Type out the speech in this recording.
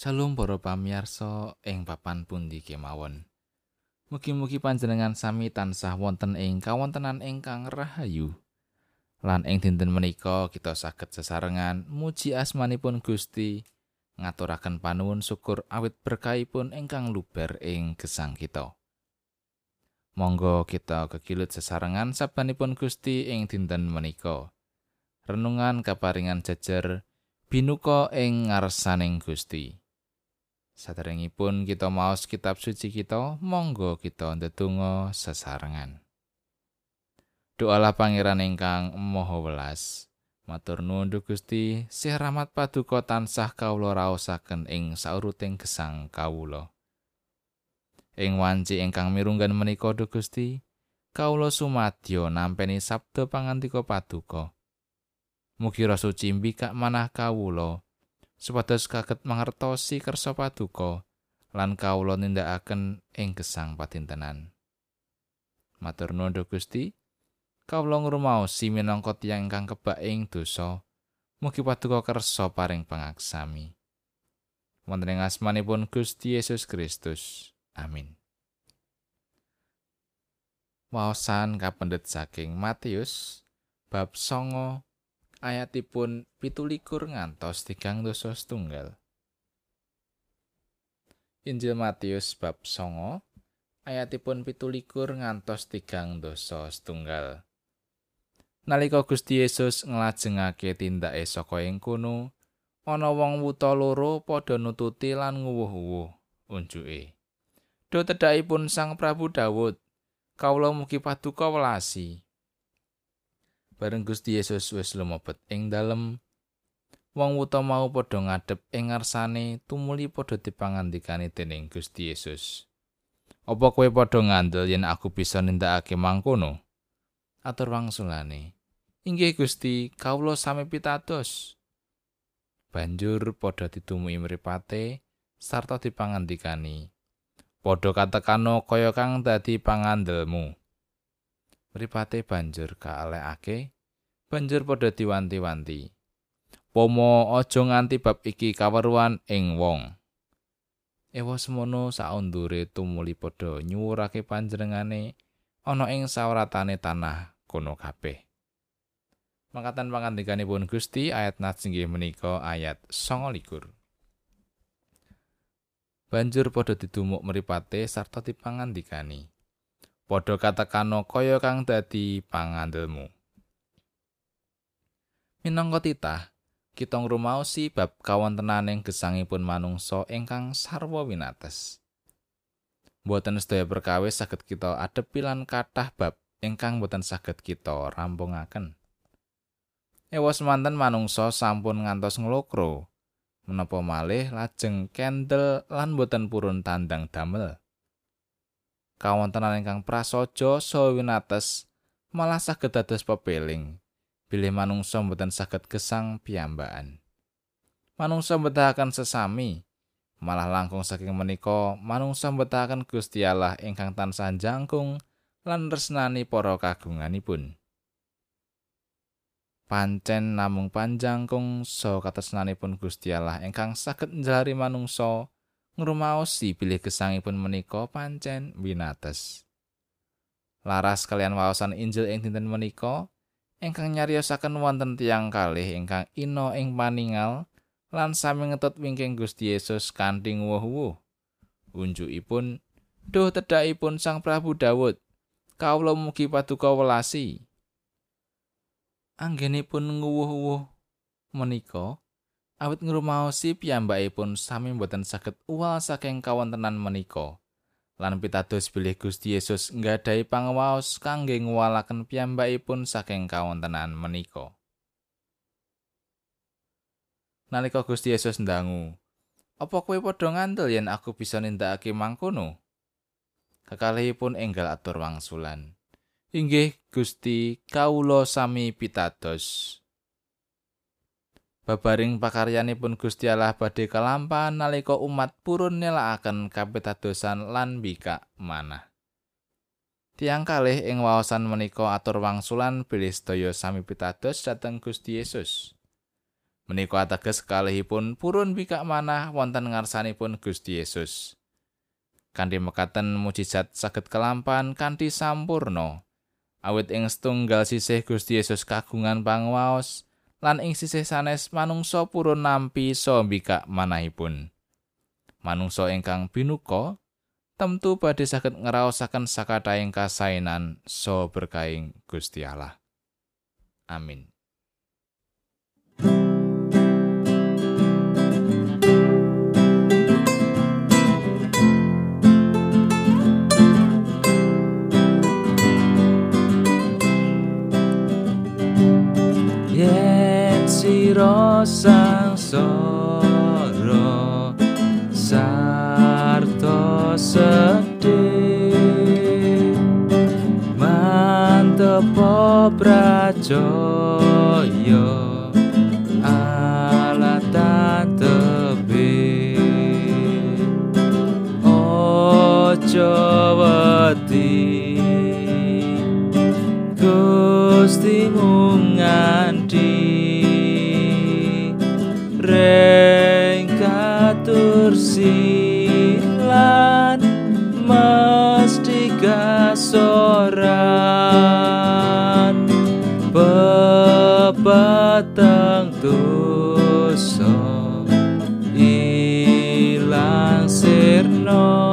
Shalom para pamirsa ing papan pundi kemawon. Mugi-mugi panjenengan sami tansah wonten ing kawontenan ingkang rahayu. Lan ing dinten menika kita saged sesarengan muji asmanipun Gusti, ngaturaken panuwun syukur awit berkahipun ingkang luber ing gesang kita. Monggo kita kekilut sesarengan sabanipun Gusti ing dinten menika. Renungan kaparingan jejer binuka ing ngarsaning Gusti. Saderengipun kita maos kitab suci kita, monggo kita ndedonga sesarengan. Doalah pangeran ingkang Maha Welas. Matur nuwun Gusti, sih rahmat paduka tansah kawula raosaken ing sauruting gesang kawula. Ing wanci ingkang mirunggan menika Gusti, kawula sumadyo nampeni sabda pangandika paduka. Mugi rasa suci mbikak manah kawula. Supados kaget mangertosi kersa paduka lan kawula nindakaken ing gesang patintenan. Matur nuwun Gusti, kawula ngrumaosi minangka tiyang ingkang kebak ing dosa. Mugi paduka kersa paring pangaksami. Wonten ing asmanipun Gusti Yesus Kristus. Amin. Waosan kapendet saking Matius bab songo ayatipun pitulikur ngantos tigang dosa setunggal. Injil Matius bab songo ayatipun pitulikur ngantos tigang dosa setunggal. Nalika Gusti Yesus nglajengake tindake saka ing kono, ana wong wuta loro padha nututi lan nguwuh-uwuh unjuke. Do tedhakipun Sang Prabu Dawud, kawula mugi paduka welasi. Bareng Gusti Yesus wis lumebet. Ing dalem wong wuta mau padha ngadep ing ngarsane tumuli padha dipangandikani dening Gusti Yesus. Apa kowe padha ngandel yen aku bisa nindakake mangkono? Atur wangsulane. Inggih Gusti kawula sami pitados. Banjur padha ditumui mripate sarta dipangandikani. Padha katekano kaya kang dadi pangandelmu mripate banjur kaalekake banjur padha diwanti-wanti. Pomo aja nganti bab iki kaweruhan ing wong. Ewa semono saundure tumuli padha nyuwurake panjenengane ana ing sawratane tanah kono kabeh. Mangkatan pangandikanipun Gusti ayat nats inggih menika ayat 29 banjur padha didumuk mripate sarta dipangandikani padha katekano kaya kang dadi pangandelmu. Minangka titah, kita ngrumaosi bab kawontenaning gesangipun manungsa ingkang sarwa winates. Mboten sedaya perkawis saged kita adepi lan kathah bab ingkang boten saged kita rampungaken. Ewa semanten manungsa sampun ngantos nglokro, menapa malih lajeng kendel lan boten purun tandang damel. Kawontenan ingkang prasaja saha winates malah saged dados pepeling bilih manungsa mboten saged gesang piyambakan. Manungsa mbetahaken sesami malah langkung saking menika manungsa mbetahaken Gusti Allah ingkang tansah jangkung lan resnani para kagunganipun. Pancen namung panjangkung so katresnanipun Gusti Allah ingkang saged njalari manungsa ngrumaosi bilih gesangipun menika pancen winates. Laras kalian wawasan Injil ing dinten menika ingkang nyariosaken wonten tiang kalih ingkang ino ing paningal lan sami ngetut wingking Gusti Yesus kanthi wuh-wuh. Unjukipun duh tedhakipun Sang Prabu Dawud. Kawula mugi paduka welasi. Anggenipun nguwuh-uwuh menika awit ngrumaosi piyambakipun sami boten saged uwal saking kawontenan menika. Lan pitados bilih Gusti Yesus nggadahi pangawaos kangge ngwalaken piyambakipun saking kawontenan menika. Nalika Gusti Yesus ndangu apa kowe padha ngandel yen aku bisa nindakake mangkono? Kekalihipun enggal atur wangsulan. Inggih Gusti kawula sami pitados Babaring pakaryanipun Gusti Allah badhe kalampahan nalika umat purun nelakaken kapitadosan lan bika manah. Tiang kalih ing waosan menika atur wangsulan bilih sedaya sami pitados dhateng Gusti Yesus. Menika ateges kalihipun purun bikak manah wonten ngarsanipun Gusti Yesus. Kanthi mekaten mujizat saged kelampan kanthi sampurno. Awit ing setunggal sisih Gusti Yesus kagungan pangwaos lan ing sisih sanes manungsa purun nampi so bikak manahipun. Manungsa ingkang binuka temtu badhe saged ngraosaken sakataing kasainan so berkaing Gusti Allah. Amin. 빠져요. batang dosa ilang sirno